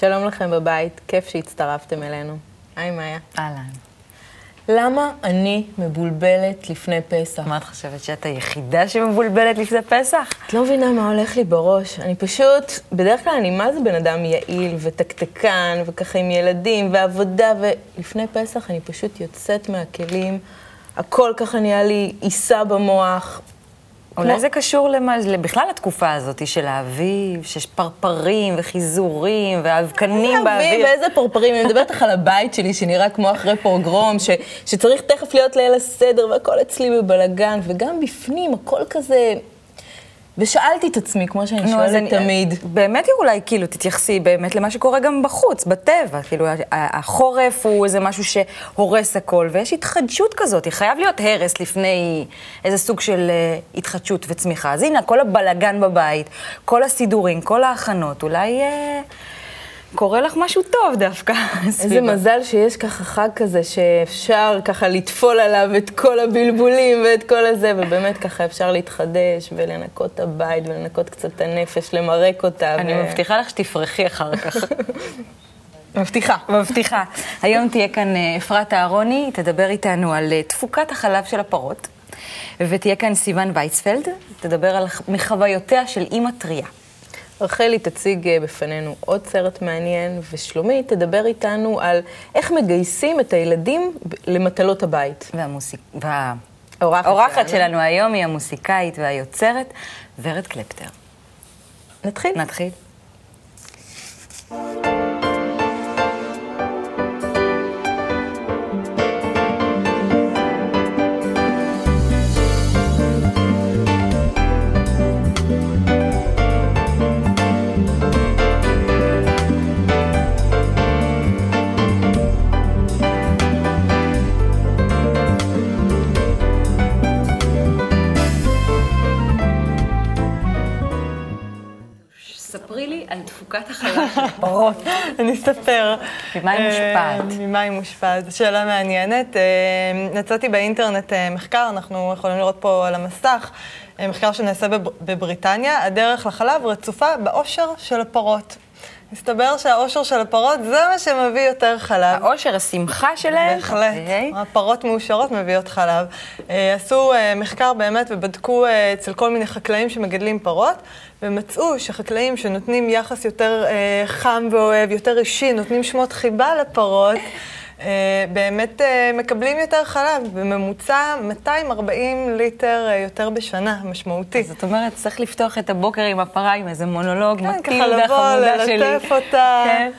שלום לכם בבית, כיף שהצטרפתם אלינו. היי מאיה. אהלן. למה אני מבולבלת לפני פסח? מה את חושבת, שאת היחידה שמבולבלת לפני פסח? את לא מבינה מה הולך לי בראש. אני פשוט, בדרך כלל אני מה זה בן אדם יעיל ותקתקן, וככה עם ילדים ועבודה, ולפני פסח אני פשוט יוצאת מהכלים. הכל ככה נהיה לי עיסה במוח. אולי זה קשור למה, בכלל לתקופה הזאת של האביב, שיש פרפרים וחיזורים ואבקנים איזה אביב באוויר. ואיזה פרפרים, אני מדברת לך על הבית שלי שנראה כמו אחרי פוגרום, ש, שצריך תכף להיות ליל הסדר והכל אצלי בבלגן, וגם בפנים הכל כזה... ושאלתי את עצמי, כמו שאני שואלת אני- תמיד, באמת אולי כאילו תתייחסי באמת למה שקורה גם בחוץ, בטבע. כאילו החורף הוא איזה משהו שהורס הכל, ויש התחדשות כזאת. חייב להיות הרס לפני איזה סוג של אה, התחדשות וצמיחה. אז הנה, כל הבלגן בבית, כל הסידורים, כל ההכנות, אולי אה, קורה לך משהו טוב דווקא. איזה. מזל שיש ככה חג כזה שאפשר ככה לטפול עליו את כל הבלבולים ואת כל הזה, ובאמת ככה אפשר להתחדש ולנקות את הבית ולנקות קצת את הנפש, למרק אותה. אני ו- מבטיחה לך שתפרחי אחר כך. מבטיחה. מבטיחה. היום תהיה כאן אה, אפרת אהרוני, היא תדבר איתנו על אה, תפוקת החלב של הפרות, ותהיה כאן סיון וייצפלד, תדבר על מחוויותיה של אימא טריה. רחלי תציג אה, בפנינו עוד סרט מעניין, ושלומית תדבר איתנו על איך מגייסים את הילדים למטלות הבית. והמוסיק... וה... האורחת. שלנו היום היא המוסיקאית והיוצרת, ורד קלפטר. נתחיל. נתחיל. ספרי לי על תפוקת החלב של. אני אספר. ממה היא מושפעת? אה, ממה היא מושפעת? זו שאלה מעניינת. אה, מצאתי באינטרנט אה, מחקר, אנחנו יכולים לראות פה על המסך, אה, מחקר שנעשה בב- בבריטניה, הדרך לחלב רצופה באושר של הפרות. מסתבר שהאושר של הפרות זה מה שמביא יותר חלב. האושר, השמחה שלהם. בהחלט. אוקיי. הפרות מאושרות מביאות חלב. אה, עשו אה, מחקר באמת ובדקו אה, אצל כל מיני חקלאים שמגדלים פרות, ומצאו שחקלאים שנותנים יחס יותר חם ואוהב, יותר אישי, נותנים שמות חיבה לפרות, באמת אה, מקבלים יותר חלב, בממוצע 240 ליטר אה, יותר בשנה, משמעותי. זאת אומרת, צריך לפתוח את הבוקר עם הפרה עם איזה מונולוג, כן, ככה מטילדה לבוא, חמודה שלי. ללטף אותה. כן.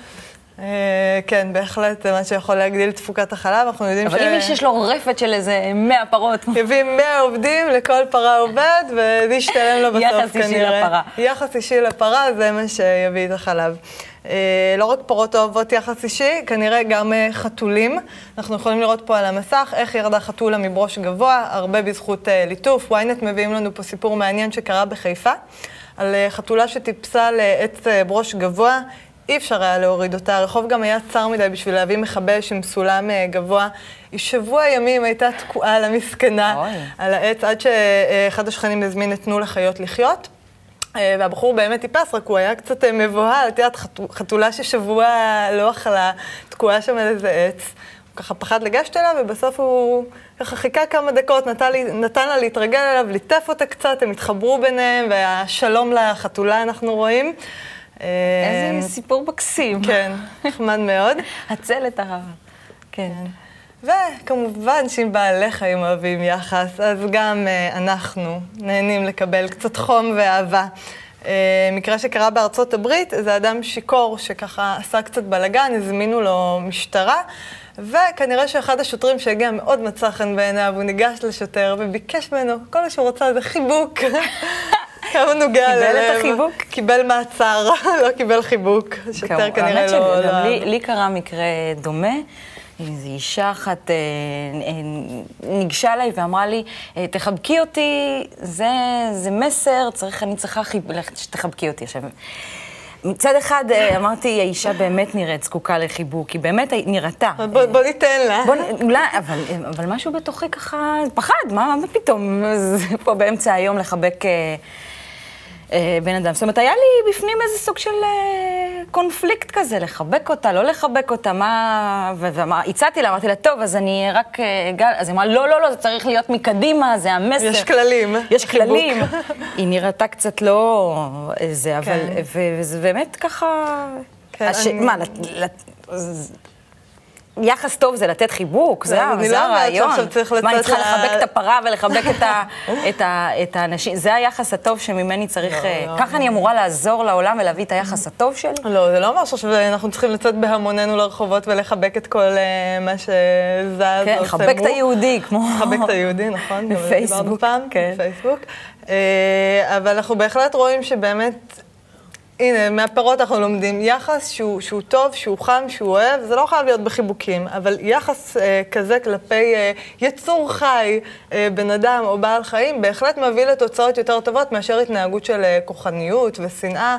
אה, כן, בהחלט, זה מה שיכול להגדיל תפוקת החלב. אנחנו יודעים אבל אם מישהו יש לו רפת של איזה 100 פרות, יביא 100 עובדים, לכל פרה עובד, וזה ישתלם לו בסוף יחס אישי כנראה. לפרה. יחס אישי לפרה, זה מה שיביא את החלב. אה, לא רק פרות אוהבות יחס אישי, כנראה גם אה, חתולים. אנחנו יכולים לראות פה על המסך איך ירדה חתולה מברוש גבוה, הרבה בזכות אה, ליטוף. ynet מביאים לנו פה סיפור מעניין שקרה בחיפה, על חתולה שטיפסה לעץ ברוש גבוה. אי אפשר היה להוריד אותה, הרחוב גם היה צר מדי בשביל להביא מכבש עם סולם גבוה. היא שבוע ימים הייתה תקועה על המסכנה. על העץ, עד שאחד השכנים הזמין את תנו לחיות לחיות. אה, והבחור באמת טיפס, רק הוא היה קצת אה, מבוהל, את יודעת, חתו- חתולה ששבוע לא אכלה, תקועה שם על איזה עץ. הוא ככה פחד לגשת אליו, ובסוף הוא ככה חיכה כמה דקות, נתן, לי, נתן לה להתרגל אליו, ליטף אותה קצת, הם התחברו ביניהם, והשלום לחתולה אנחנו רואים. אה, איזה סיפור מקסים. כן, נחמד מאוד. הצלת הרבה. כן. וכמובן שאם בעלי חיים אוהבים יחס, אז גם uh, אנחנו נהנים לקבל קצת חום ואהבה. Uh, מקרה שקרה בארצות הברית, זה אדם שיכור שככה עשה קצת בלאגן, הזמינו לו משטרה, וכנראה שאחד השוטרים שהגיע מאוד מצא חן בעיניו, הוא ניגש לשוטר וביקש ממנו, כל מה שהוא רוצה זה חיבוק. כמה נוגע קיבל את ללב. החיבוק? קיבל מעצר, לא קיבל חיבוק. השוטר כנראה האמת לא... לי קרה מקרה דומה. איזו אישה אחת אה, אה, ניגשה אליי ואמרה לי, אה, תחבקי אותי, זה, זה מסר, צריך, אני צריכה. שתחבקי אותי. עכשיו, מצד אחד אה, אמרתי, האישה באמת נראית זקוקה לחיבוק, היא באמת נראתה. בוא, בוא ניתן לה. בוא, אולי, אבל, אבל משהו בתוכי ככה, פחד, מה, מה פתאום, פה באמצע היום לחבק אה, בן אדם. זאת אומרת, היה לי בפנים איזה סוג של אה, קונפליקט כזה, לחבק אותה, לא לחבק אותה, מה... והצעתי לה, אמרתי לה, טוב, אז אני רק... אה, אז היא אמרה, לא, לא, לא, זה צריך להיות מקדימה, זה המסר. יש כללים. יש כללים. היא נראתה קצת לא... זה, אבל... כן. וזה באמת ככה... כן. אני... מה. יחס טוב זה לתת חיבוק, זה, לא, הרעיון. מה, אני צריכה לחבק את הפרה ולחבק את האנשים? זה היחס הטוב שממני צריך... לא, אה, לא, ככה אני אמורה לעזור לעולם ולהביא את היחס הטוב שלי? לא, זה לא משהו שאנחנו צריכים לצאת בהמוננו לרחובות ולחבק את כל אה, מה שזז כן, לחבק את היהודי, כמו... לחבק את היהודי, נכון. בפייסבוק, כן. בפייסבוק. אה, אבל אנחנו בהחלט רואים שבאמת... הנה, מהפירות אנחנו לומדים יחס שהוא, שהוא טוב, שהוא חם, שהוא אוהב, זה לא חייב להיות בחיבוקים, אבל יחס אה, כזה כלפי אה, יצור חי, אה, בן אדם או בעל חיים, בהחלט מביא לתוצאות יותר טובות מאשר התנהגות של אה, כוחניות ושנאה.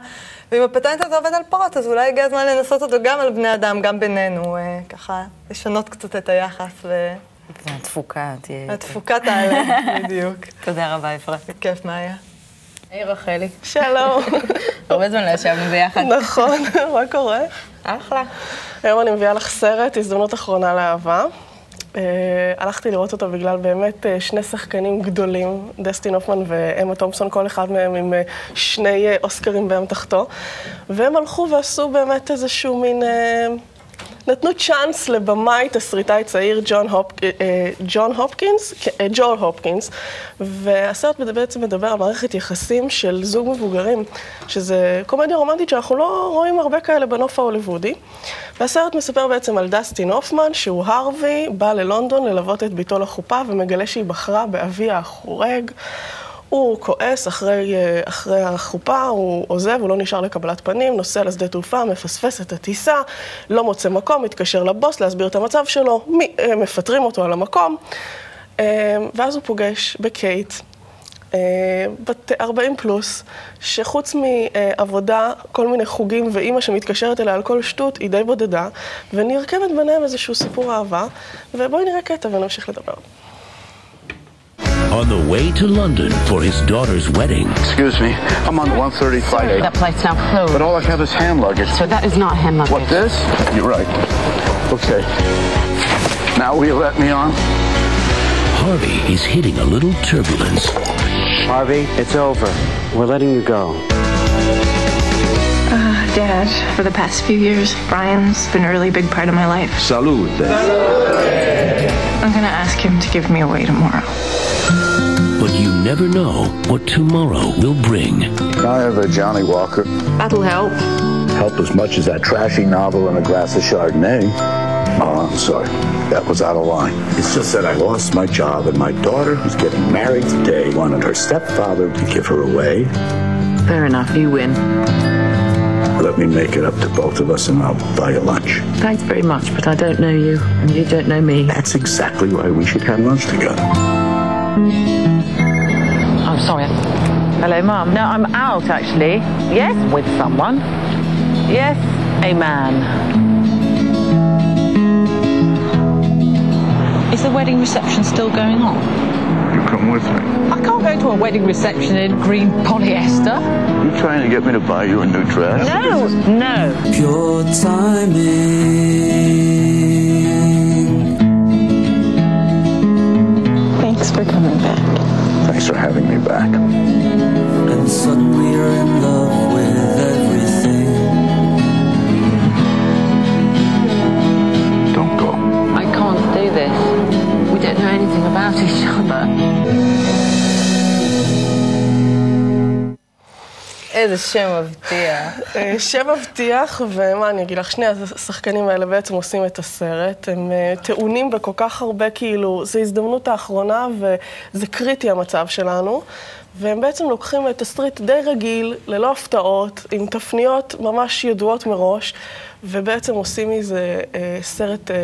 ואם הפטנט הזה עובד על פרות, אז אולי הגיע הזמן לנסות אותו גם על בני אדם, גם בינינו, אה, ככה, לשנות קצת את היחס. ו... התפוקה תהיה... התפוקה תעלה, בדיוק. תודה רבה, אפרת. בכיף, מה היה? היי רחלי. שלום. הרבה זמן לא ישבנו ביחד. נכון, מה קורה? אחלה. היום אני מביאה לך סרט, הזדמנות אחרונה לאהבה. Uh, הלכתי לראות אותו בגלל באמת uh, שני שחקנים גדולים, דסטין הופמן ואמה תומפסון, כל אחד מהם עם uh, שני uh, אוסקרים באמתחתו, והם הלכו ועשו באמת איזשהו מין... Uh, נתנו צ'אנס לבמאי, תסריטאי צעיר, ג'ון, הופ, אה, אה, ג'ון הופקינס, אה, ג'ול הופקינס, והסרט בעצם מדבר על מערכת יחסים של זוג מבוגרים, שזה קומדיה רומנטית שאנחנו לא רואים הרבה כאלה בנוף ההוליוודי. והסרט מספר בעצם על דסטין הופמן, שהוא הרווי, בא ללונדון ללוות את ביתו לחופה ומגלה שהיא בחרה באביה החורג. הוא כועס אחרי, אה, אחרי החופה, הוא עוזב, הוא לא נשאר לקבלת פנים, נוסע לשדה תעופה, מפספס את הטיסה, לא מוצא מקום, מתקשר לבוס להסביר את המצב שלו, אה, מפטרים אותו על המקום, אה, ואז הוא פוגש בקייט, בת 40 פלוס, שחוץ מעבודה, כל מיני חוגים ואימא שמתקשרת אליה על כל שטות, היא די בודדה, ונרקמת ביניהם איזשהו סיפור אהבה, ובואי נראה קטע ונמשיך לדבר. On the way to London for his daughter's wedding. Excuse me, I'm on the 130 flight. That flight's now closed. But all I have is hand luggage. So that is not hand luggage. What, this? You're right. Okay. Now will you let me on? Harvey is hitting a little turbulence. Harvey, it's over. We're letting you go. Uh, Dad, for the past few years, Brian's been a really big part of my life. Salute, Dad. I'm gonna ask him to give me away tomorrow. But you never know what tomorrow will bring. Can I have a Johnny Walker? That'll help. Help as much as that trashy novel and a glass of Chardonnay. Oh, I'm sorry. That was out of line. It's just that I lost my job, and my daughter, who's getting married today, wanted her stepfather to give her away. Fair enough. You win. Let me make it up to both of us, and I'll buy you lunch. Thanks very much, but I don't know you, and you don't know me. That's exactly why we should have lunch together. I'm sorry. Hello, Mum. No, I'm out actually. Yes, with someone. Yes, a man. Is the wedding reception still going on? You come with me. I can't go to a wedding reception in green polyester. You trying to get me to buy you a new dress? No, no. Pure timing. Thanks for coming back. Thanks for having me back. And suddenly איזה שם מבטיח. אה, שם מבטיח, ומה אני אגיד לך, שני השחקנים האלה בעצם עושים את הסרט. הם אה, טעונים בכל כך הרבה, כאילו, זו הזדמנות האחרונה וזה קריטי המצב שלנו. והם בעצם לוקחים את תסריט די רגיל, ללא הפתעות, עם תפניות ממש ידועות מראש, ובעצם עושים מזה אה, סרט... אה,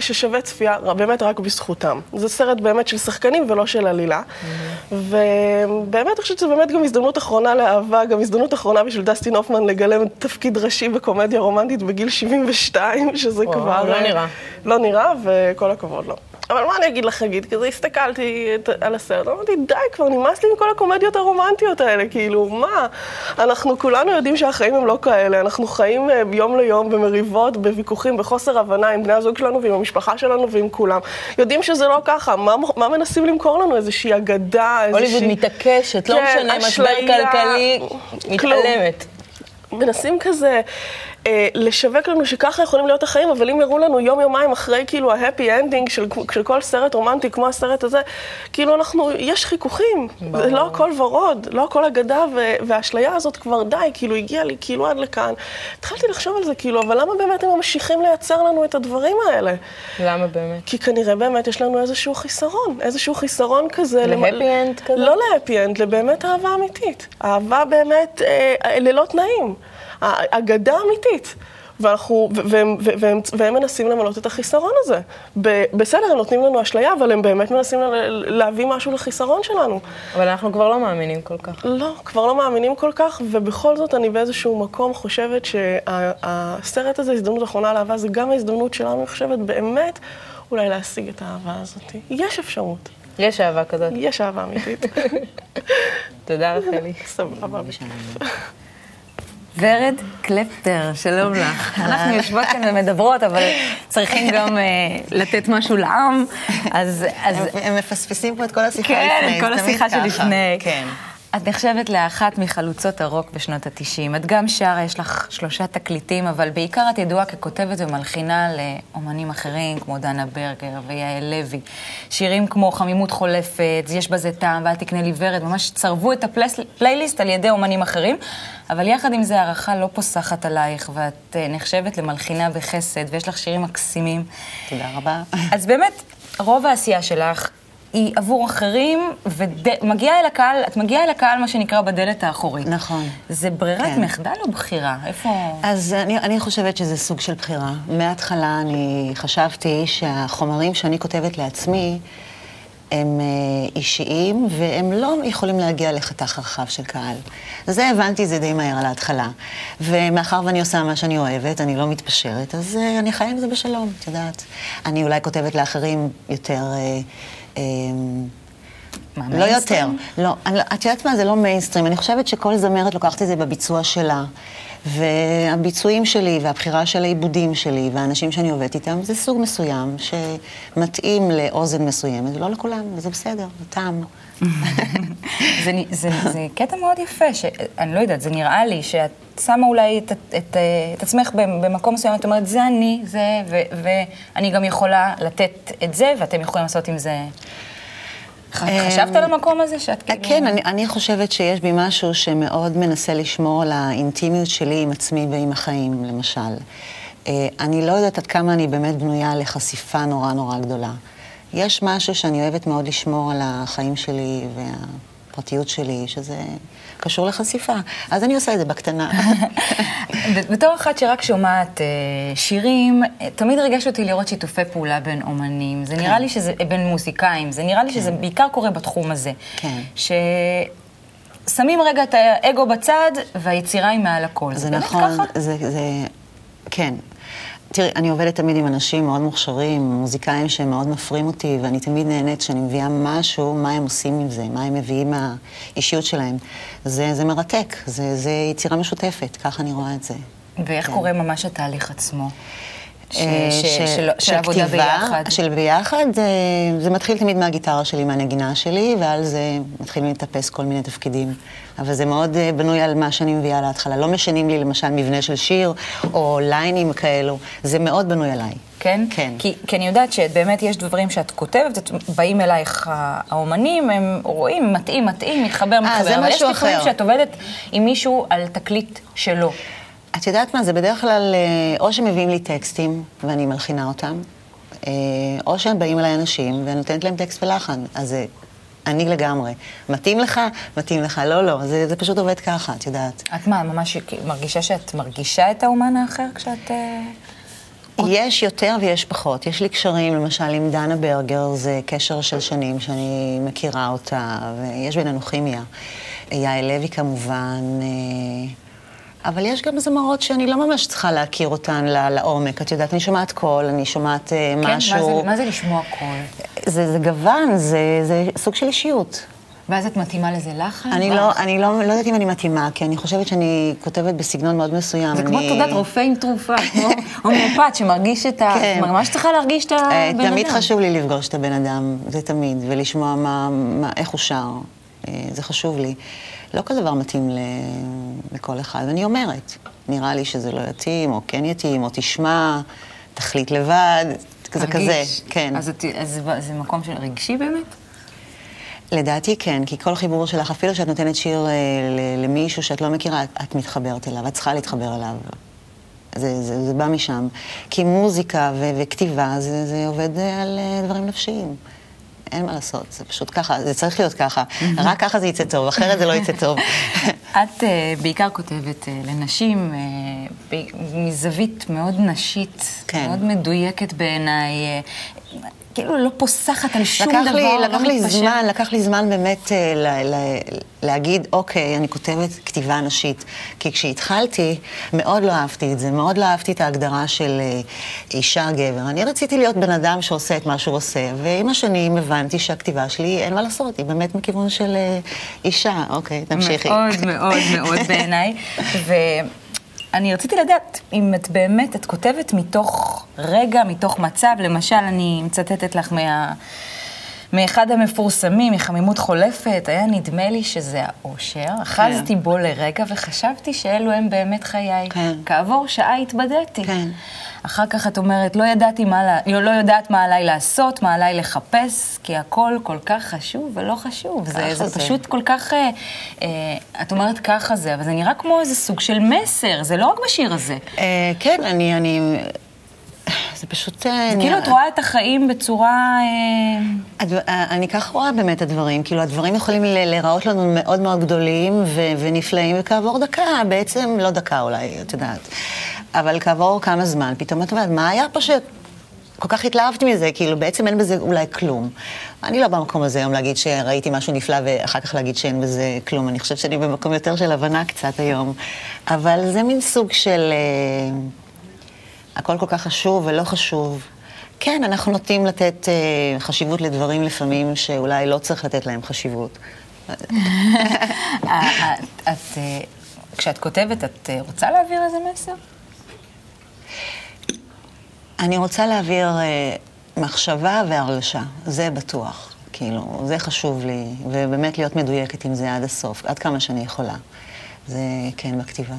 ששווה צפייה באמת רק בזכותם. זה סרט באמת של שחקנים ולא של עלילה. Mm-hmm. ובאמת, אני חושבת שזו באמת גם הזדמנות אחרונה לאהבה, גם הזדמנות אחרונה בשביל דסטין הופמן לגלם תפקיד ראשי בקומדיה רומנטית בגיל 72, שזה וואו, כבר... לא נראה. לא נראה, וכל הכבוד לו. אבל מה אני אגיד לך, חגית? כזה הסתכלתי את- על הסרט, אמרתי, די כבר, נמאס לי עם כל הקומדיות הרומנטיות האלה, כאילו, מה? אנחנו כולנו יודעים שהחיים הם לא כאלה, אנחנו חיים אה, יום ליום במריבות, בוויכוחים, בחוסר הבנה עם בני הזוג שלנו ועם המשפחה שלנו ועם כולם. יודעים שזה לא ככה, מה, מה מנסים למכור לנו? איזושהי אגדה, איזושהי... הוליווד מתעקשת, לא כן, משנה, משבר כלכלי. מתעלמת. מנסים כזה אה, לשווק לנו שככה יכולים להיות החיים, אבל אם יראו לנו יום-יומיים אחרי כאילו ה happy ending של, של כל סרט רומנטי כמו הסרט הזה, כאילו אנחנו, יש חיכוכים, זה לא הכל ורוד, לא הכל אגדה, והאשליה הזאת כבר די, כאילו הגיעה לי כאילו עד לכאן. התחלתי לחשוב על זה, כאילו, אבל למה באמת הם ממשיכים לייצר לנו את הדברים האלה? למה באמת? כי כנראה באמת יש לנו איזשהו חיסרון, איזשהו חיסרון כזה. ל happy end כזה? לא ל happy end, לבאמת אהבה אמיתית. אהבה באמת אה, ללא תנאים. ה- אגדה אמיתית. ואנחנו, ו- והם, ו- והם, והם מנסים למלות את החיסרון הזה. ב- בסדר, הם נותנים לנו אשליה, אבל הם באמת מנסים להביא משהו לחיסרון שלנו. אבל אנחנו כבר לא מאמינים כל כך. לא, כבר לא מאמינים כל כך, ובכל זאת אני באיזשהו מקום חושבת שהסרט הזה, הזדמנות אחרונה לאהבה, זה גם ההזדמנות שלנו, אני חושבת, באמת, אולי להשיג את האהבה הזאת. יש אפשרות. יש אהבה כזאת. יש אהבה אמיתית. תודה רחלי. סבבה. ורד קלפטר, שלום לך. אנחנו יושבות כאן ומדברות, אבל צריכים גם אה, לתת משהו לעם, אז... אז הם- הם מפספסים פה את כל השיחה כן, לפני, את כל השיחה ככה. שלפני. כן. את נחשבת לאחת מחלוצות הרוק בשנות ה-90. את גם שרה, יש לך שלושה תקליטים, אבל בעיקר את ידועה ככותבת ומלחינה לאומנים אחרים, כמו דנה ברגר ויעל לוי. שירים כמו חמימות חולפת, יש בזה טעם, ואל תקנה לי ורד, ממש צרבו את הפלייליסט על ידי אומנים אחרים, אבל יחד עם זה הערכה לא פוסחת עלייך, ואת אה, נחשבת למלחינה בחסד, ויש לך שירים מקסימים. תודה רבה. אז באמת, רוב העשייה שלך היא עבור אחרים, ומגיעה אל הקהל, את מגיעה אל הקהל, מה שנקרא, בדלת האחורית. נכון. זה ברירת כן. מחדל או בחירה? איפה... אז אני, אני חושבת שזה סוג של בחירה. מההתחלה אני חשבתי שהחומרים שאני כותבת לעצמי הם אה, אישיים, והם לא יכולים להגיע לחתך רחב של קהל. זה הבנתי זה די מהר על ההתחלה. ומאחר ואני עושה מה שאני אוהבת, אני לא מתפשרת, אז אה, אני חיה עם זה בשלום, את יודעת. אני אולי כותבת לאחרים יותר... אה, אה, לא יותר. לא, אני, את יודעת מה, זה לא מיינסטרים. אני חושבת שכל זמרת לוקחת את זה בביצוע שלה. והביצועים שלי, והבחירה של העיבודים שלי, והאנשים שאני עובדת איתם, זה סוג מסוים שמתאים לאוזן מסוימת, ולא לכולם, וזה בסדר, זה טעם. זה, זה, זה קטע מאוד יפה, שאני לא יודעת, זה נראה לי שאת שמה אולי את, את, אה, את עצמך במ- במקום מסוים, את אומרת, זה אני, זה, ו, ואני גם יכולה לתת את זה, ואתם יכולים לעשות עם זה... ח- חשבת על המקום הזה שאת כאילו... כן, אני, אני חושבת שיש בי משהו שמאוד מנסה לשמור על האינטימיות שלי עם עצמי ועם החיים, למשל. אה, אני לא יודעת עד כמה אני באמת בנויה לחשיפה נורא נורא גדולה. יש משהו שאני אוהבת מאוד לשמור על החיים שלי והפרטיות שלי, שזה קשור לחשיפה. אז אני עושה את זה בקטנה. בתור אחת שרק שומעת אה, שירים, אה, תמיד ריגש אותי לראות שיתופי פעולה בין אומנים. זה נראה לי שזה, בין מוזיקאים, זה נראה לי שזה בעיקר קורה בתחום הזה. כן. ששמים רגע את האגו בצד, והיצירה היא מעל הכל. זה באמת נכון, ככה? זה, זה, כן. תראי, אני עובדת תמיד עם אנשים מאוד מוכשרים, מוזיקאים שהם מאוד מפרים אותי, ואני תמיד נהנית כשאני מביאה משהו, מה הם עושים עם זה, מה הם מביאים מהאישיות שלהם. זה, זה מרתק, זה, זה יצירה משותפת, ככה אני רואה את זה. ואיך כן. קורה ממש התהליך עצמו? ש- אה, ש- ש- של- של עבודה ביחד. של ביחד, אה, זה מתחיל תמיד מהגיטרה שלי, מהנגינה שלי, ועל זה מתחילים לטפס כל מיני תפקידים. אבל זה מאוד אה, בנוי על מה שאני מביאה להתחלה. לא משנים לי למשל מבנה של שיר, או ליינים כאלו, זה מאוד בנוי עליי. כן? כן. כי, כי אני יודעת שבאמת יש דברים שאת כותבת, את- באים אלייך האומנים, הם רואים, מתאים, מתאים, מתחבר, מתחבר. זה אבל יש משהו לפעמים אחר. שאת עובדת עם מישהו על תקליט שלו. את יודעת מה, זה בדרך כלל, אה, או שמביאים לי טקסטים ואני מלחינה אותם, אה, או שהם באים אליי אנשים ואני נותנת להם טקסט ולחן. אז זה אני לגמרי. מתאים לך? מתאים לך. לא, לא, זה, זה פשוט עובד ככה, את יודעת. את מה, ממש מרגישה שאת מרגישה את האומן האחר כשאת... אה, יש יותר ויש פחות. יש לי קשרים, למשל עם דנה ברגר, זה קשר של שנים שאני מכירה אותה, ויש בינינו כימיה. יעל לוי כמובן, אבל יש גם זמרות שאני לא ממש צריכה להכיר אותן לעומק. את יודעת, אני שומעת קול, אני שומעת אה, כן, מה משהו. זה- מה זה לשמוע קול? זה, זה גוון, זה, זה סוג של אישיות. ואז את מתאימה לזה לחן? אני, לא, אני לא, לא יודעת אם אני מתאימה, כי אני חושבת שאני כותבת בסגנון מאוד מסוים. זה כמו אני... תעודת רופא עם תרופה, כמו הומאופת שמרגיש את ה... כן. ממש צריכה להרגיש את אה, הבן אדם. תמיד חשוב לי לפגוש את הבן אדם, זה תמיד, ולשמוע מה, מה, איך הוא שר. אה, זה חשוב לי. לא כל דבר מתאים ל, לכל אחד, ואני אומרת, נראה לי שזה לא יתאים, או כן יתאים, או תשמע, תחליט לבד, זה כזה, מרגיש. כן. אז אז זה- מקום של רגשי באמת? לדעתי כן, כי כל חיבור שלך, אפילו שאת נותנת שיר אה, למישהו שאת לא מכירה, את, את מתחברת אליו, את צריכה להתחבר אליו. זה, זה, זה בא משם. כי מוזיקה ו- וכתיבה, זה, זה עובד על אה, דברים נפשיים. אין מה לעשות, זה פשוט ככה, זה צריך להיות ככה. רק ככה זה יצא טוב, אחרת זה לא יצא טוב. את אה, בעיקר כותבת אה, לנשים ב- מזווית מאוד נשית, כן. מאוד מדויקת בעיניי, אה, כאילו לא פוסחת על שום לקח דבר, לי, לא לקח לי מתפשרת. זמן, לקח לי זמן באמת אה, ל, ל, להגיד, אוקיי, אני כותבת כתיבה נשית. כי כשהתחלתי, מאוד לא אהבתי את זה, מאוד לא אהבתי את ההגדרה של אה, אישה, גבר. אני רציתי להיות בן אדם שעושה את מה שהוא עושה, ועם השנים הבנתי שהכתיבה שלי, אין מה לעשות, היא באמת מכיוון של אה, אישה. אוקיי, תמשיכי. מאוד מאוד מאוד בעיניי. ואני רציתי לדעת אם את באמת, את כותבת מתוך רגע, מתוך מצב, למשל, אני מצטטת לך מה... מאחד המפורסמים, מחמימות חולפת, היה נדמה לי שזה האושר. אחזתי בו לרגע וחשבתי שאלו הם באמת חיי. כן. כעבור שעה התבדיתי. כן. אחר כך את אומרת, לא ידעתי מה, לא, לא יודעת מה עליי לעשות, מה עליי לחפש, כי הכל כל כך חשוב ולא חשוב. זה, זה זה. פשוט כל כך, אה, אה, את אומרת ככה זה, אבל זה נראה כמו איזה סוג של מסר, זה לא רק בשיר הזה. אה, כן, אני, אני... זה פשוט... אה, זה נראה- כאילו את רואה את החיים בצורה... אה, הדבר- אני כך רואה באמת את הדברים, כאילו הדברים יכולים ל- להיראות לנו מאוד מאוד גדולים ו- ונפלאים, וכעבור דקה, בעצם לא דקה אולי, את יודעת, אבל כעבור כמה זמן, פתאום את אומרת, מה היה פה ש... כל כך התלהבתי מזה, כאילו בעצם אין בזה אולי כלום. אני לא במקום הזה היום להגיד שראיתי משהו נפלא ואחר כך להגיד שאין בזה כלום. אני חושבת שאני במקום יותר של הבנה קצת היום. אבל זה מין סוג של... אה, הכל כל כך חשוב ולא חשוב. כן, אנחנו נוטים לתת אה, חשיבות לדברים לפעמים שאולי לא צריך לתת להם חשיבות. את, את, אה, כשאת כותבת, את אה, רוצה להעביר איזה מסר? אני רוצה להעביר אה, מחשבה והרגשה, זה בטוח. כאילו, זה חשוב לי, ובאמת להיות מדויקת עם זה עד הסוף, עד כמה שאני יכולה. זה כן בכתיבה.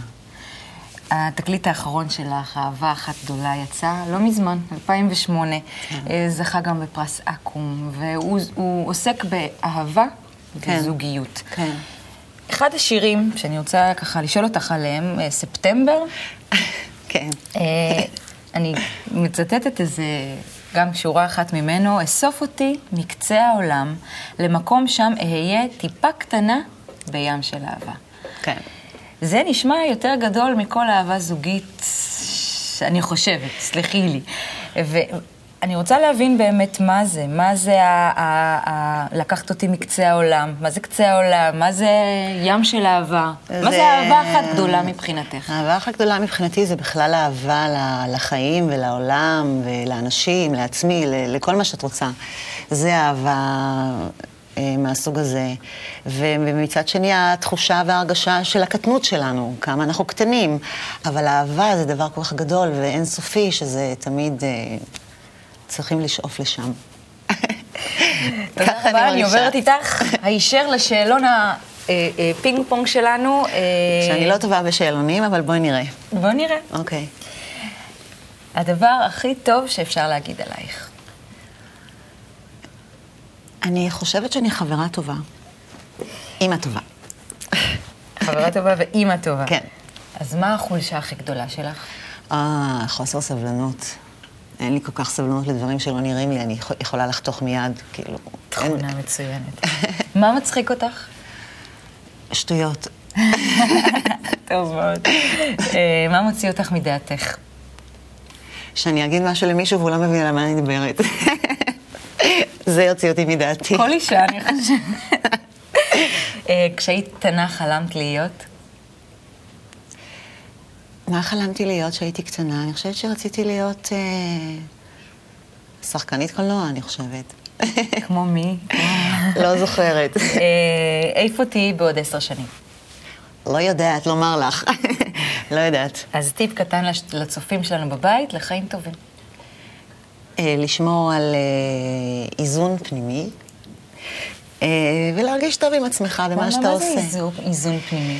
התקליט האחרון שלך, אהבה אחת גדולה, יצא לא מזמן, 2008. אה, זכה גם בפרס אקו"ם, והוא הוא עוסק באהבה כן. וזוגיות. כן. אחד השירים שאני רוצה ככה לשאול אותך עליהם, אה, ספטמבר, כן. אה, אני מצטטת איזה, גם שורה אחת ממנו, אסוף אותי מקצה העולם למקום שם אהיה טיפה קטנה בים של אהבה. כן. זה נשמע יותר גדול מכל אהבה זוגית, אני חושבת, סלחי לי. ואני רוצה להבין באמת מה זה, מה זה ה- ה- ה- לקחת אותי מקצה העולם, מה זה קצה העולם, מה זה ים של אהבה, מה זה אהבה אחת גדולה מבחינתך. האהבה הכי גדולה מבחינתי זה בכלל אהבה לחיים ולעולם ולאנשים, לעצמי, לכל מה שאת רוצה. זה אהבה אה, מהסוג הזה. ומצד שני, התחושה וההרגשה של הקטנות שלנו, כמה אנחנו קטנים. אבל אהבה זה דבר כל כך גדול ואינסופי, שזה תמיד אה, צריכים לשאוף לשם. תודה רבה, אני. עוברת איתך הישר לשאלון הפינג פונג שלנו. אה, שאני לא טובה בשאלונים, אבל בואי נראה. בואו נראה. אוקיי. הדבר הכי טוב שאפשר להגיד עלייך. אני חושבת שאני חברה טובה. אימא טובה. חברה טובה ואימא טובה. כן. אז מה החולשה הכי גדולה שלך? אה, חוסר סבלנות. אין לי כל כך סבלנות לדברים שלא נראים לי, אני יכול- יכולה לחתוך מיד, כאילו... אין- תכונה מצוינת. מה מצחיק אותך? שטויות. טוב מאוד. אה, מה מוציא אותך מדעתך? שאני אגיד משהו למישהו והוא לא מבין על מה אני מדברת. זה יוציא אותי מדעתי. כל אישה, אני חושבת. אה, כשהיית קטנה חלמת להיות? מה חלמתי להיות כשהייתי קטנה? אני חושבת שרציתי להיות אה, שחקנית קולנוע, אני חושבת. כמו מי? לא זוכרת. איפה תהיי בעוד עשר שנים? לא יודעת לומר לך. לא יודעת. אז טיפ קטן לצופים שלנו בבית, לחיים טובים. אה, לשמור על אה, איזון פנימי, אה, ולהרגיש טוב עם עצמך במה שאתה עושה. מה זה איזון- איזון פנימי?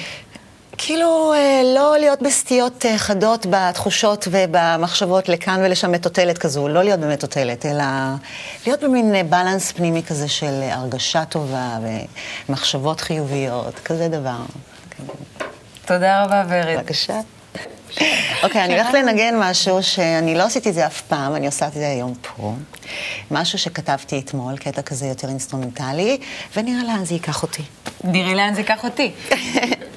כאילו, לא להיות בסטיות חדות בתחושות ובמחשבות לכאן ולשם מטוטלת כזו, לא להיות במטוטלת, אלא להיות במין balance פנימי כזה של הרגשה טובה ומחשבות חיוביות, כזה דבר. תודה רבה, ורד. בבקשה. אוקיי, אני הולכת לנגן משהו שאני לא עשיתי את זה אף פעם, אני עושה את זה היום פה. משהו שכתבתי אתמול, קטע כזה יותר אינסטרומנטלי, ונראה לאן זה ייקח אותי. נראה לאן זה ייקח אותי.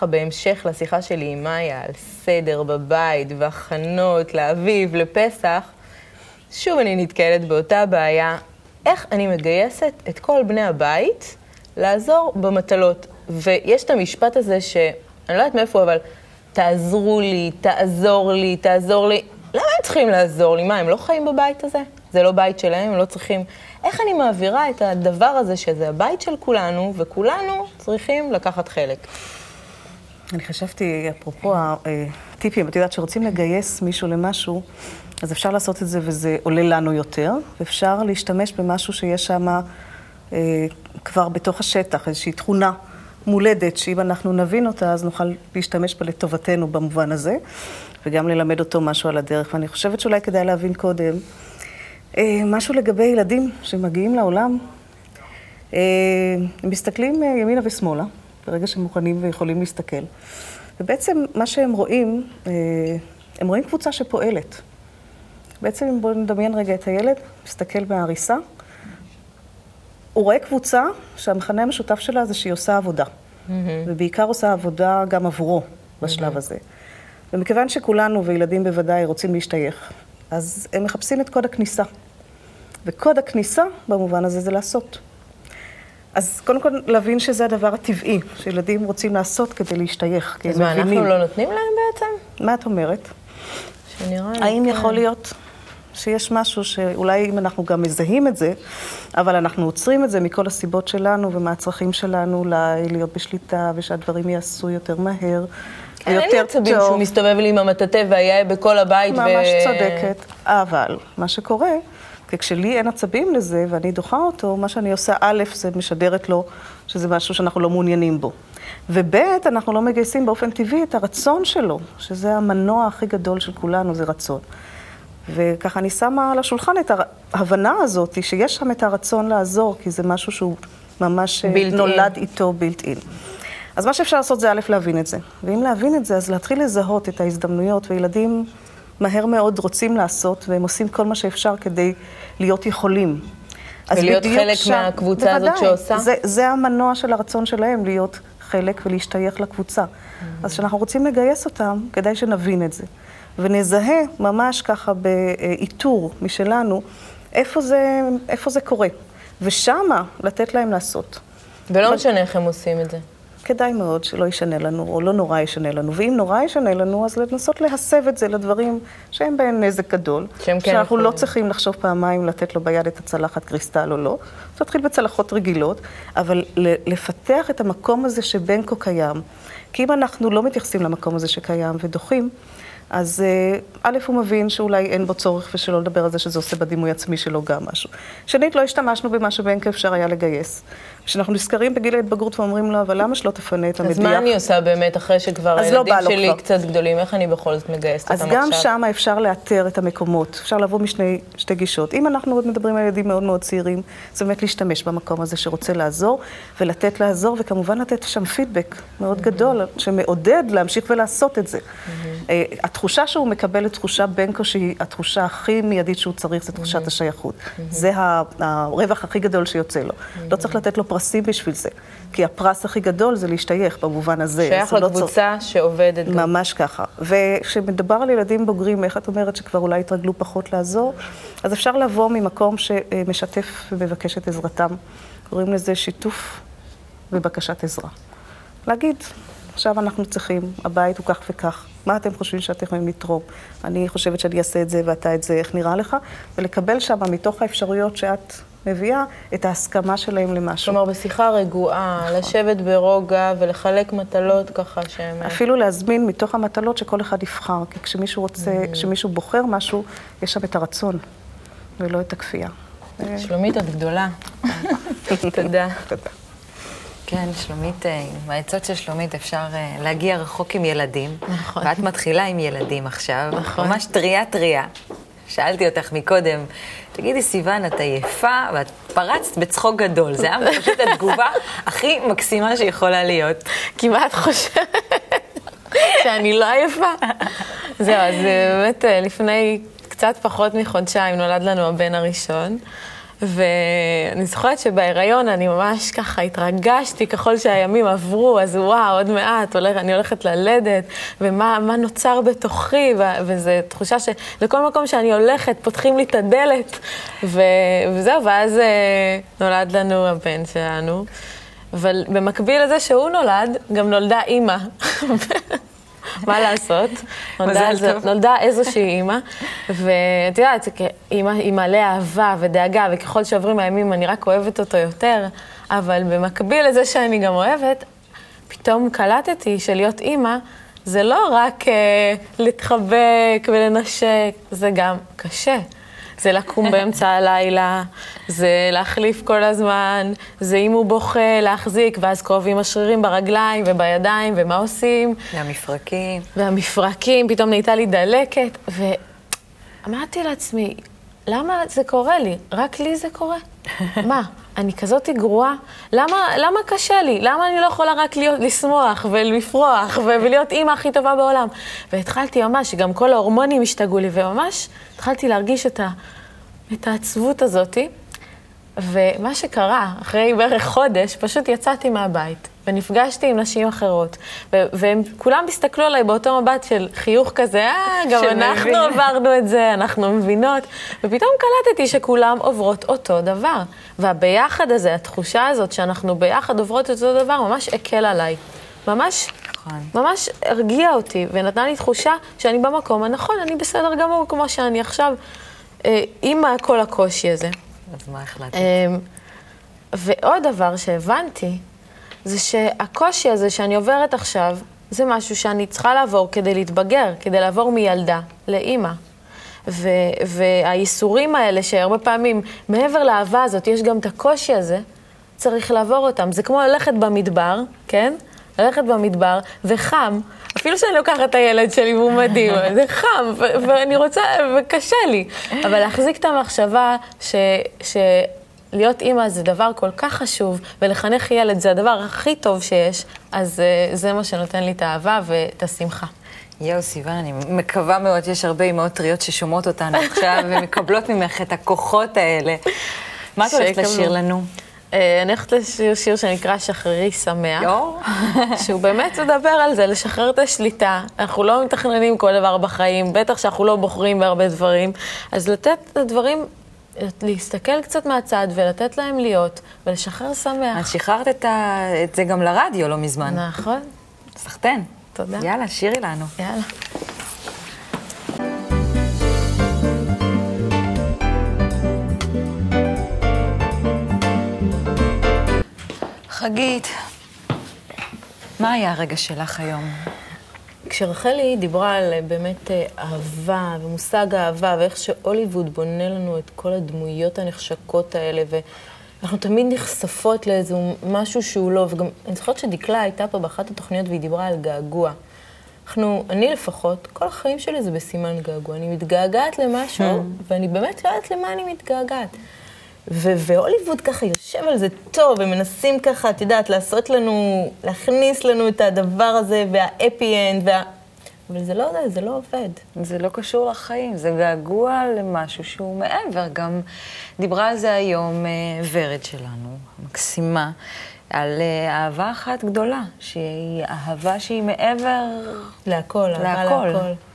ככה בהמשך לשיחה שלי עם מאיה על סדר בבית והכנות לאביב, לפסח, שוב אני נתקלת באותה בעיה, איך אני מגייסת את כל בני הבית לעזור במטלות. ויש את המשפט הזה שאני לא יודעת מאיפה, אבל תעזרו לי, תעזור לי, תעזור לי. למה הם צריכים לעזור לי? מה, הם לא חיים בבית הזה? זה לא בית שלהם, הם לא צריכים... איך אני מעבירה את הדבר הזה, שזה הבית של כולנו, וכולנו צריכים לקחת חלק? אני חשבתי, אפרופו הטיפים, את יודעת שרוצים לגייס מישהו למשהו, אז אפשר לעשות את זה וזה עולה לנו יותר, ואפשר להשתמש במשהו שיש שם אה, כבר בתוך השטח, איזושהי תכונה מולדת, שאם אנחנו נבין אותה, אז נוכל להשתמש בה לטובתנו במובן הזה, וגם ללמד אותו משהו על הדרך. ואני חושבת שאולי כדאי להבין קודם אה, משהו לגבי ילדים שמגיעים לעולם. אה, הם מסתכלים אה, ימינה ושמאלה, ברגע שהם מוכנים ויכולים להסתכל. ובעצם מה שהם רואים, אה, הם רואים קבוצה שפועלת. בעצם בואו נדמיין רגע את הילד, מסתכל מהעריסה. הוא רואה קבוצה שהמכנה המשותף שלה זה שהיא עושה עבודה. ובעיקר עושה עבודה גם עבורו בשלב הזה. ומכיוון שכולנו, וילדים בוודאי, רוצים להשתייך, אז הם מחפשים את קוד הכניסה. וקוד הכניסה, במובן הזה, זה לעשות. אז קודם כל, להבין שזה הדבר הטבעי, שילדים רוצים לעשות כדי להשתייך, כי הם אז מה, מבינים. אנחנו לא נותנים להם בעצם? מה את אומרת? שנראה לי... האם כן. יכול להיות שיש משהו שאולי אם אנחנו גם מזהים את זה, אבל אנחנו עוצרים את זה מכל הסיבות שלנו ומהצרכים שלנו, אולי להיות בשליטה ושהדברים ייעשו יותר מהר. כן, אין לי עצבים שהוא מסתובב לי עם המטאטא והיה בכל הבית. ממש צודקת. אבל מה שקורה, כי כשלי אין עצבים לזה ואני דוחה אותו, מה שאני עושה, א', זה משדרת לו שזה משהו שאנחנו לא מעוניינים בו. וב', אנחנו לא מגייסים באופן טבעי את הרצון שלו, שזה המנוע הכי גדול של כולנו, זה רצון. וככה אני שמה על השולחן את ההבנה הזאת, שיש שם את הרצון לעזור, כי זה משהו שהוא ממש בילט נולד אין. איתו בילט אין. אז מה שאפשר לעשות זה א', להבין את זה. ואם להבין את זה, אז להתחיל לזהות את ההזדמנויות, וילדים מהר מאוד רוצים לעשות, והם עושים כל מה שאפשר כדי להיות יכולים. אז ולהיות חלק מהקבוצה הזאת בוודאי, שעושה? זה, זה המנוע של הרצון שלהם, להיות חלק ולהשתייך לקבוצה. Mm-hmm. אז כשאנחנו רוצים לגייס אותם, כדאי שנבין את זה. ונזהה ממש ככה באיתור משלנו, איפה זה, איפה זה קורה. ושמה לתת להם לעשות. ולא משנה איך הם עושים את זה. כדאי מאוד שלא ישנה לנו, או לא נורא ישנה לנו. ואם נורא ישנה לנו, אז לנסות להסב את זה לדברים שאין בהם נזק גדול. שהם כן שאנחנו לא יכולים. צריכים לחשוב פעמיים לתת לו ביד את הצלחת קריסטל או לא. זה להתחיל בצלחות רגילות, אבל לפתח את המקום הזה שבין כה קיים. כי אם אנחנו לא מתייחסים למקום הזה שקיים ודוחים, אז אה, א', הוא מבין שאולי אין בו צורך ושלא לדבר על זה שזה עושה בדימוי עצמי שלו גם משהו. שנית, לא השתמשנו במה שבין כה אפשר היה לגייס. כשאנחנו נזכרים בגיל ההתבגרות ואומרים לו, אבל למה שלא תפנה את המדיח? אז מה אני עושה באמת אחרי שכבר אז לא הילדים לו שלי כבר. קצת גדולים? איך אני בכל זאת מגייסת אז אותם גם עכשיו? שם אפשר לאתר את המקומות, אפשר לבוא משני שתי גישות. אם אנחנו עוד מדברים על ילדים מאוד מאוד צעירים, זה באמת להשתמש במקום הזה שרוצה לעזור, ולתת לעזור, וכמובן לתת שם פידבק מאוד גדול, שמעודד להמשיך ולעשות את זה. אה, התחושה שהוא מקבל את תחושה בנקו, שהיא התחושה הכי מיידית שהוא צריך, זה תחושת השייכות. זה הרווח הכי גדול שיוצא לו. לא צריך לתת לו פרסים בשביל זה, כי הפרס הכי גדול זה להשתייך במובן הזה. שייך זה לא לקבוצה שעובדת גם. ממש ככה. וכשמדובר על ילדים בוגרים, איך את אומרת שכבר אולי התרגלו פחות לעזור? אז אפשר לבוא ממקום שמשתף ומבקש את עזרתם. קוראים לזה שיתוף ובקשת עזרה. להגיד, עכשיו אנחנו צריכים, הבית הוא כך וכך, מה אתם חושבים שאתם יכולים לתרום? אני חושבת שאני אעשה את זה ואתה את זה, איך נראה לך? ולקבל שם, מתוך האפשרויות שאת מביאה, את ההסכמה שלהם למשהו. כלומר, בשיחה רגועה, לשבת ברוגע ולחלק מטלות ככה שהם... אפילו להזמין מתוך המטלות שכל אחד יבחר, כי כשמישהו רוצה, כשמישהו בוחר משהו, יש שם את הרצון, ולא את הכפייה. שלומית, את גדולה. תודה. תודה. כן, שלומית, אה, עם העצות של שלומית אפשר אה, להגיע רחוק עם ילדים. נכון. ואת מתחילה עם ילדים עכשיו, נכון. ממש טריה טריה. שאלתי אותך מקודם, תגידי, סיוון, את עייפה? ואת פרצת בצחוק גדול. זה היה פשוט התגובה הכי מקסימה שיכולה להיות. כמעט חושבת שאני לא עייפה. זהו, אז באמת אה, לפני קצת פחות מחודשיים נולד לנו הבן הראשון. ואני זוכרת שבהיריון אני ממש ככה התרגשתי ככל שהימים עברו, אז וואו, עוד מעט הולך, אני הולכת ללדת, ומה מה נוצר בתוכי, וזו תחושה שלכל מקום שאני הולכת פותחים לי את הדלת, ו- וזהו, ואז אה, נולד לנו הבן שלנו. אבל במקביל לזה שהוא נולד, גם נולדה אימא. מה לעשות? נולדה, איזושהי אימא, ואת יודעת, כאימא היא מלא אהבה ודאגה, וככל שעוברים הימים אני רק אוהבת אותו יותר, אבל במקביל לזה שאני גם אוהבת, פתאום קלטתי שלהיות אימא זה לא רק אה, להתחבק ולנשק, זה גם קשה. זה לקום באמצע הלילה, זה להחליף כל הזמן, זה אם הוא בוכה, להחזיק, ואז כואבים השרירים ברגליים ובידיים, ומה עושים? והמפרקים. והמפרקים, פתאום נהייתה לי דלקת, ואמרתי לעצמי, למה זה קורה לי? רק לי זה קורה? מה, אני כזאת גרועה? למה, למה קשה לי? למה אני לא יכולה רק להיות, לשמוח ולפרוח ולהיות אימא הכי טובה בעולם? והתחלתי ממש, גם כל ההורמונים השתגעו לי, וממש התחלתי להרגיש את, ה, את העצבות הזאתי. ומה שקרה, אחרי בערך חודש, פשוט יצאתי מהבית, ונפגשתי עם נשים אחרות, והם כולם הסתכלו עליי באותו מבט של חיוך כזה, אה, גם שמבין." אנחנו עברנו את זה, אנחנו מבינות, ופתאום קלטתי שכולם עוברות אותו דבר. והביחד הזה, התחושה הזאת שאנחנו ביחד עוברות את אותו דבר, ממש הקל עליי. ממש, נכון. ממש הרגיע אותי, ונתנה לי תחושה שאני במקום הנכון, אני בסדר גמור כמו שאני עכשיו. אה, עם כל הקושי הזה. אז מה החלטת? אמ, ועוד דבר שהבנתי, זה שהקושי הזה שאני עוברת עכשיו, זה משהו שאני צריכה לעבור כדי להתבגר, כדי לעבור מילדה לאימא. ו- והייסורים האלה, שהרבה פעמים, מעבר לאהבה הזאת, יש גם את הקושי הזה, צריך לעבור אותם. זה כמו ללכת במדבר, כן? ללכת במדבר, וחם, אפילו שאני לוקחת את הילד שלי והוא מדהים, זה חם, ו- ואני רוצה, וקשה לי. אבל להחזיק את המחשבה ש... ש- להיות אימא זה דבר כל כך חשוב, ולחנך ילד זה הדבר הכי טוב שיש, אז uh, זה מה שנותן לי את האהבה ואת השמחה. יואו, סיוון, אני מקווה מאוד שיש הרבה אימהות טריות ששומעות אותנו עכשיו ומקבלות ממך את הכוחות האלה. מה את הולכת. לשיר לנו? אה, אני הולכת לשיר שיר שנקרא שחררי שמח, שהוא באמת מדבר על זה, לשחרר את השליטה. אנחנו לא מתכננים כל דבר בחיים, בטח שאנחנו לא בוחרים בהרבה דברים, אז לתת לדברים, להסתכל קצת מהצד ולתת להם להיות, ולשחרר שמח. אז שחררת את, ה... את זה גם לרדיו לא מזמן. נכון. סחטיין. תודה. יאללה, שירי לנו. יאללה. חגית, מה היה הרגע שלך היום? כשרחלי דיברה על אה, באמת אה, אהבה ומושג האהבה ואיך שהוליווד בונה לנו את כל הדמויות הנחשקות האלה ואנחנו תמיד נחשפות לאיזה משהו שהוא לא, וגם אני זוכרת שדקלה הייתה פה באחת התוכניות והיא דיברה על געגוע. אנחנו, אני לפחות, כל החיים שלי זה בסימן געגוע. אני מתגעגעת למשהו, ואני באמת לא יודעת למה אני מתגעגעת. והוליווד ככה יושב על זה טוב, ומנסים ככה, את יודעת, לעשות לנו, להכניס לנו את הדבר הזה, והאפי אנד, וה... אבל זה לא זה, זה לא עובד. זה לא קשור לחיים, זה געגוע למשהו שהוא מעבר. גם דיברה על זה היום אה, ורד שלנו, מקסימה, על אה, אהבה אחת גדולה, שהיא אהבה שהיא מעבר... להכל, אהבה להכל. להכל.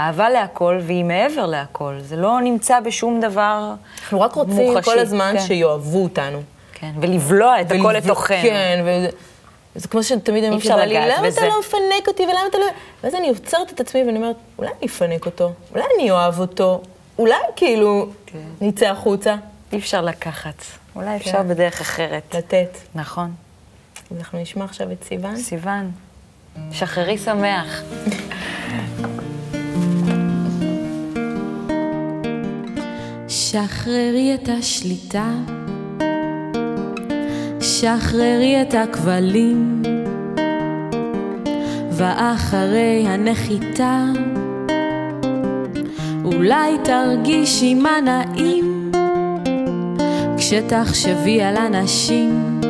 אהבה להכל, והיא מעבר להכל. זה לא נמצא בשום דבר אנחנו רק רוצים מוחשי, כל הזמן כן. שיאהבו אותנו. כן, ולבלוע את הכל ולבוא- לתוכנו. כן, וזה, זה כמו שתמיד אני אומרת אפשר לגעת למה בזה." אתה לא מפנק אותי ולמה אתה לא... ואז אני עוצרת את עצמי ואני אומרת, אולי אני אפנק אותו, אולי אני אוהב אותו, אולי כאילו נצא החוצה. אי אפשר לקחת. אולי אפשר כן. בדרך אחרת. לתת. נכון. אנחנו נשמע עכשיו את סיוון. סיוון, שחררי שמח. שחררי את השליטה, שחררי את הכבלים, ואחרי הנחיתה, אולי תרגישי מה נעים, כשתחשבי על אנשים,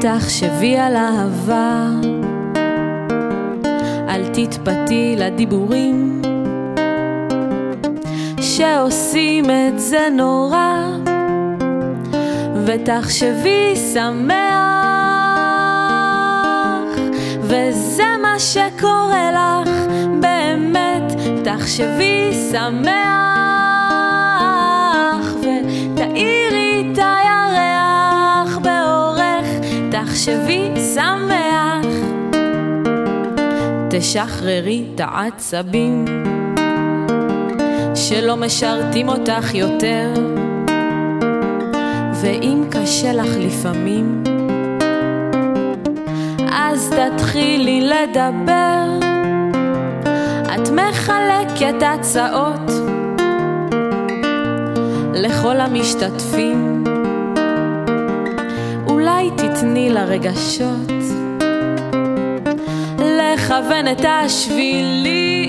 תחשבי על אהבה, אל תתפתי לדיבורים. שעושים את זה נורא, ותחשבי שמח, וזה מה שקורה לך, באמת, תחשבי שמח, ותאירי את הירח באורך, תחשבי שמח, תשחררי את העצבים. שלא משרתים אותך יותר. ואם קשה לך לפעמים, אז תתחילי לדבר. את מחלקת הצעות לכל המשתתפים. אולי תתני לרגשות לכוון את השבילים.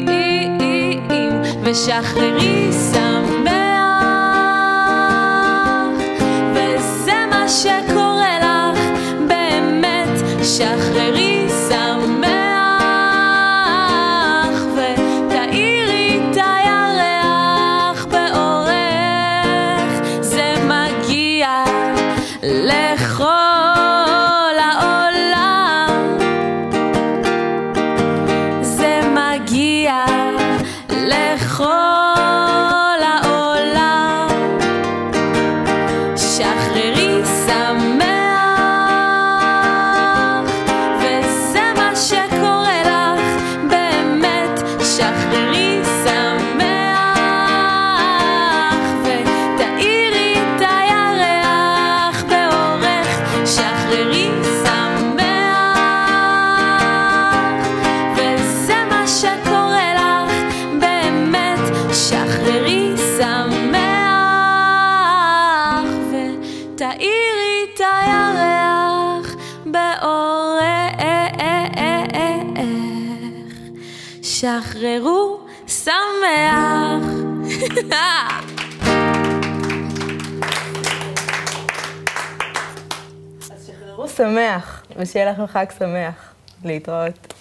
ושחררי שמח, וזה מה שקורה לך, באמת, שחררי שחררו שמח. שמח, ושיהיה לכם חג שמח. להתראות.